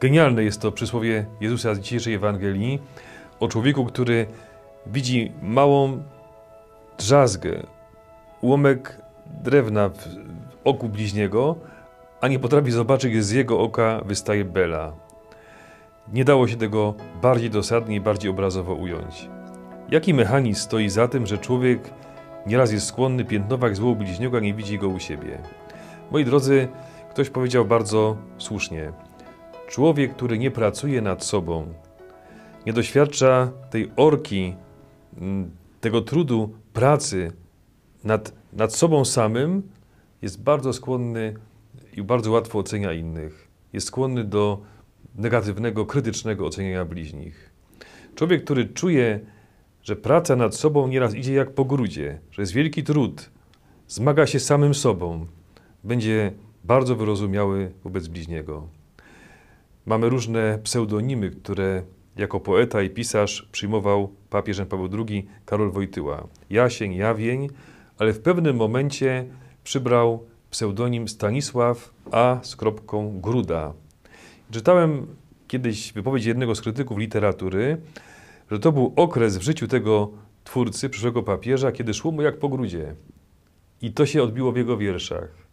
Genialne jest to przysłowie Jezusa z dzisiejszej Ewangelii o człowieku, który widzi małą drzazgę, ułamek drewna w oku bliźniego, a nie potrafi zobaczyć, gdzie z jego oka wystaje bela. Nie dało się tego bardziej dosadnie i bardziej obrazowo ująć. Jaki mechanizm stoi za tym, że człowiek nieraz jest skłonny piętnować zło bliźniego, a nie widzi go u siebie? Moi drodzy, ktoś powiedział bardzo słusznie. Człowiek, który nie pracuje nad sobą, nie doświadcza tej orki, mm, tego trudu pracy nad, nad sobą samym, jest bardzo skłonny i bardzo łatwo ocenia innych. Jest skłonny do negatywnego, krytycznego oceniania bliźnich. Człowiek, który czuje, że praca nad sobą nieraz idzie jak po grudzie, że jest wielki trud, zmaga się samym sobą, będzie bardzo wyrozumiały wobec bliźniego. Mamy różne pseudonimy, które jako poeta i pisarz przyjmował papież Paweł II Karol Wojtyła. Jasień, Jawień, ale w pewnym momencie przybrał pseudonim Stanisław A. z kropką Gruda. Czytałem kiedyś wypowiedź jednego z krytyków literatury, że to był okres w życiu tego twórcy, przyszłego papieża, kiedy szło mu jak po grudzie. I to się odbiło w jego wierszach.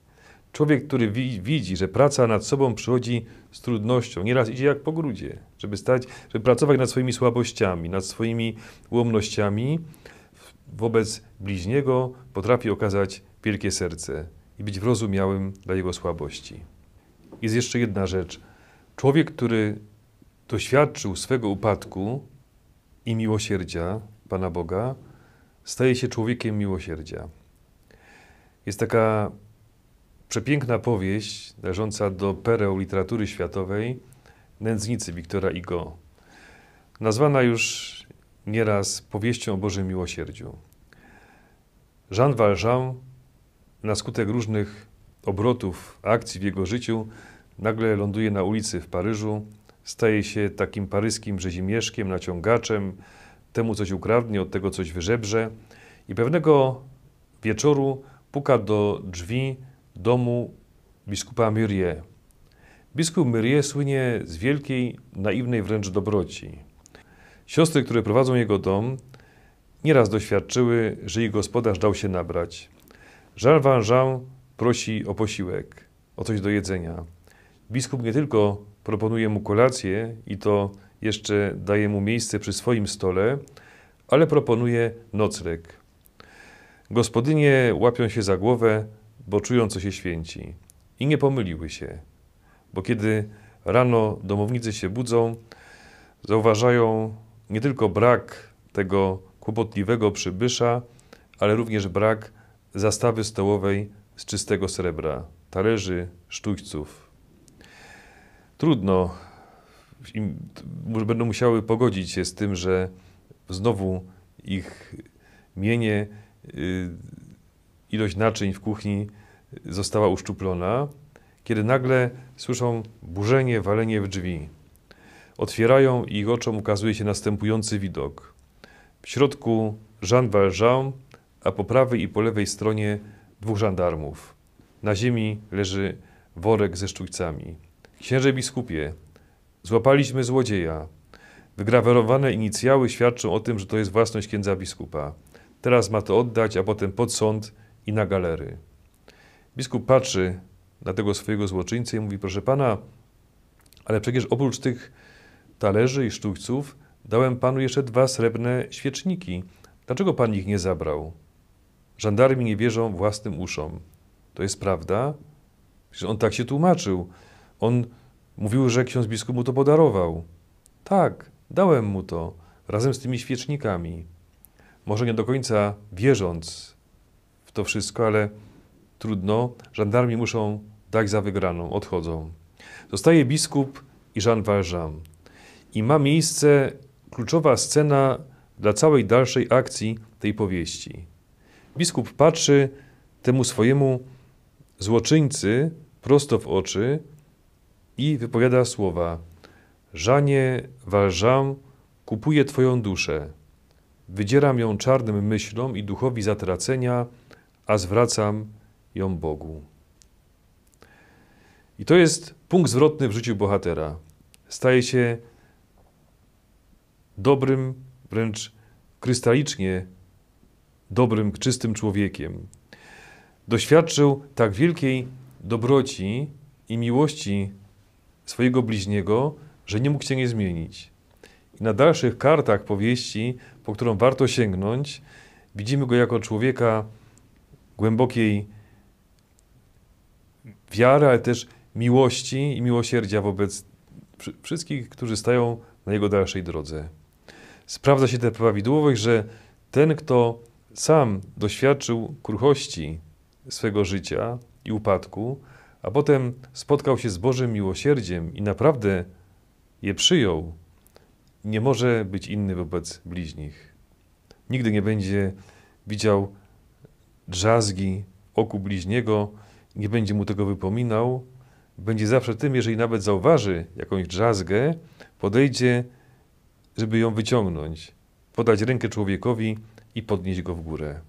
Człowiek, który wi widzi, że praca nad sobą przychodzi z trudnością, nieraz idzie jak po grudzie, żeby stać, żeby pracować nad swoimi słabościami, nad swoimi ułomnościami, wobec bliźniego potrafi okazać wielkie serce i być wyrozumiałym dla jego słabości. Jest jeszcze jedna rzecz. Człowiek, który doświadczył swego upadku i miłosierdzia Pana Boga, staje się człowiekiem miłosierdzia. Jest taka przepiękna powieść należąca do pereł literatury światowej Nędznicy Wiktora Igo, nazwana już nieraz powieścią o Bożym Miłosierdziu. Jean Valjean na skutek różnych obrotów, akcji w jego życiu nagle ląduje na ulicy w Paryżu, staje się takim paryskim rzezimieszkiem, naciągaczem, temu coś ukradnie, od tego coś wyżebrze i pewnego wieczoru puka do drzwi domu biskupa Myrie. Biskup Myrie słynie z wielkiej, naiwnej wręcz dobroci. Siostry, które prowadzą jego dom, nieraz doświadczyły, że ich gospodarz dał się nabrać. Jean Valjean prosi o posiłek, o coś do jedzenia. Biskup nie tylko proponuje mu kolację i to jeszcze daje mu miejsce przy swoim stole, ale proponuje nocleg. Gospodynie łapią się za głowę, bo czują, co się święci. I nie pomyliły się, bo kiedy rano domownicy się budzą, zauważają nie tylko brak tego kłopotliwego przybysza, ale również brak zastawy stołowej z czystego srebra, talerzy, sztućców. Trudno, będą musiały pogodzić się z tym, że znowu ich mienie, y, ilość naczyń w kuchni została uszczuplona, kiedy nagle słyszą burzenie, walenie w drzwi. Otwierają i ich oczom ukazuje się następujący widok. W środku Jean Valjean, a po prawej i po lewej stronie dwóch żandarmów. Na ziemi leży worek ze sztućcami. Księże biskupie, złapaliśmy złodzieja. Wygrawerowane inicjały świadczą o tym, że to jest własność księdza biskupa. Teraz ma to oddać, a potem pod sąd i na galery. Biskup patrzy na tego swojego złoczyńcę i mówi, proszę pana, ale przecież oprócz tych talerzy i sztućców dałem panu jeszcze dwa srebrne świeczniki. Dlaczego pan ich nie zabrał? Żandarmi nie wierzą własnym uszom. To jest prawda? Przecież on tak się tłumaczył. On mówił, że ksiądz biskup mu to podarował. Tak, dałem mu to, razem z tymi świecznikami. Może nie do końca wierząc to wszystko, ale trudno. Żandarmi muszą dać za wygraną, odchodzą. Zostaje biskup i Jean Valjean i ma miejsce kluczowa scena dla całej dalszej akcji tej powieści. Biskup patrzy temu swojemu złoczyńcy prosto w oczy i wypowiada słowa: Żanie Valjean, kupuję Twoją duszę. Wydzieram ją czarnym myślom i duchowi zatracenia, a zwracam ją Bogu. I to jest punkt zwrotny w życiu bohatera. staje się dobrym, wręcz krystalicznie dobrym, czystym człowiekiem. Doświadczył tak wielkiej dobroci i miłości swojego bliźniego, że nie mógł się nie zmienić. I na dalszych kartach powieści, po którą warto sięgnąć, widzimy go jako człowieka głębokiej wiary, ale też miłości i miłosierdzia wobec wszystkich, którzy stają na jego dalszej drodze. Sprawdza się tę prawidłowość, że ten, kto sam doświadczył kruchości swego życia i upadku, a potem spotkał się z Bożym miłosierdziem i naprawdę je przyjął, nie może być inny wobec bliźnich. Nigdy nie będzie widział drzazgi oku bliźniego, nie będzie mu tego wypominał, będzie zawsze tym, jeżeli nawet zauważy jakąś drzazgę, podejdzie, żeby ją wyciągnąć, podać rękę człowiekowi i podnieść go w górę.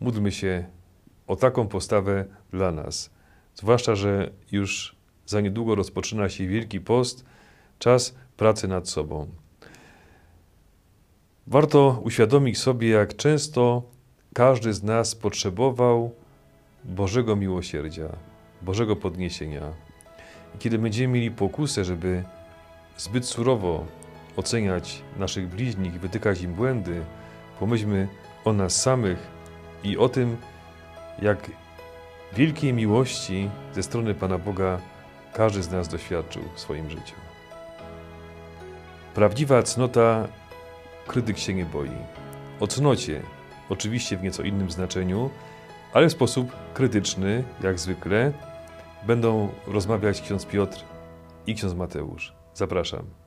Módlmy się o taką postawę dla nas. Zwłaszcza, że już za niedługo rozpoczyna się Wielki Post, czas pracy nad sobą. Warto uświadomić sobie, jak często każdy z nas potrzebował Bożego miłosierdzia, Bożego podniesienia. I kiedy będziemy mieli pokusę, żeby zbyt surowo oceniać naszych bliźnich i wytykać im błędy, pomyślmy o nas samych i o tym, jak wielkiej miłości ze strony Pana Boga każdy z nas doświadczył w swoim życiu. Prawdziwa cnota krytyk się nie boi. O cnocie, oczywiście w nieco innym znaczeniu, ale w sposób krytyczny, jak zwykle, będą rozmawiać ksiądz Piotr i ksiądz Mateusz. Zapraszam.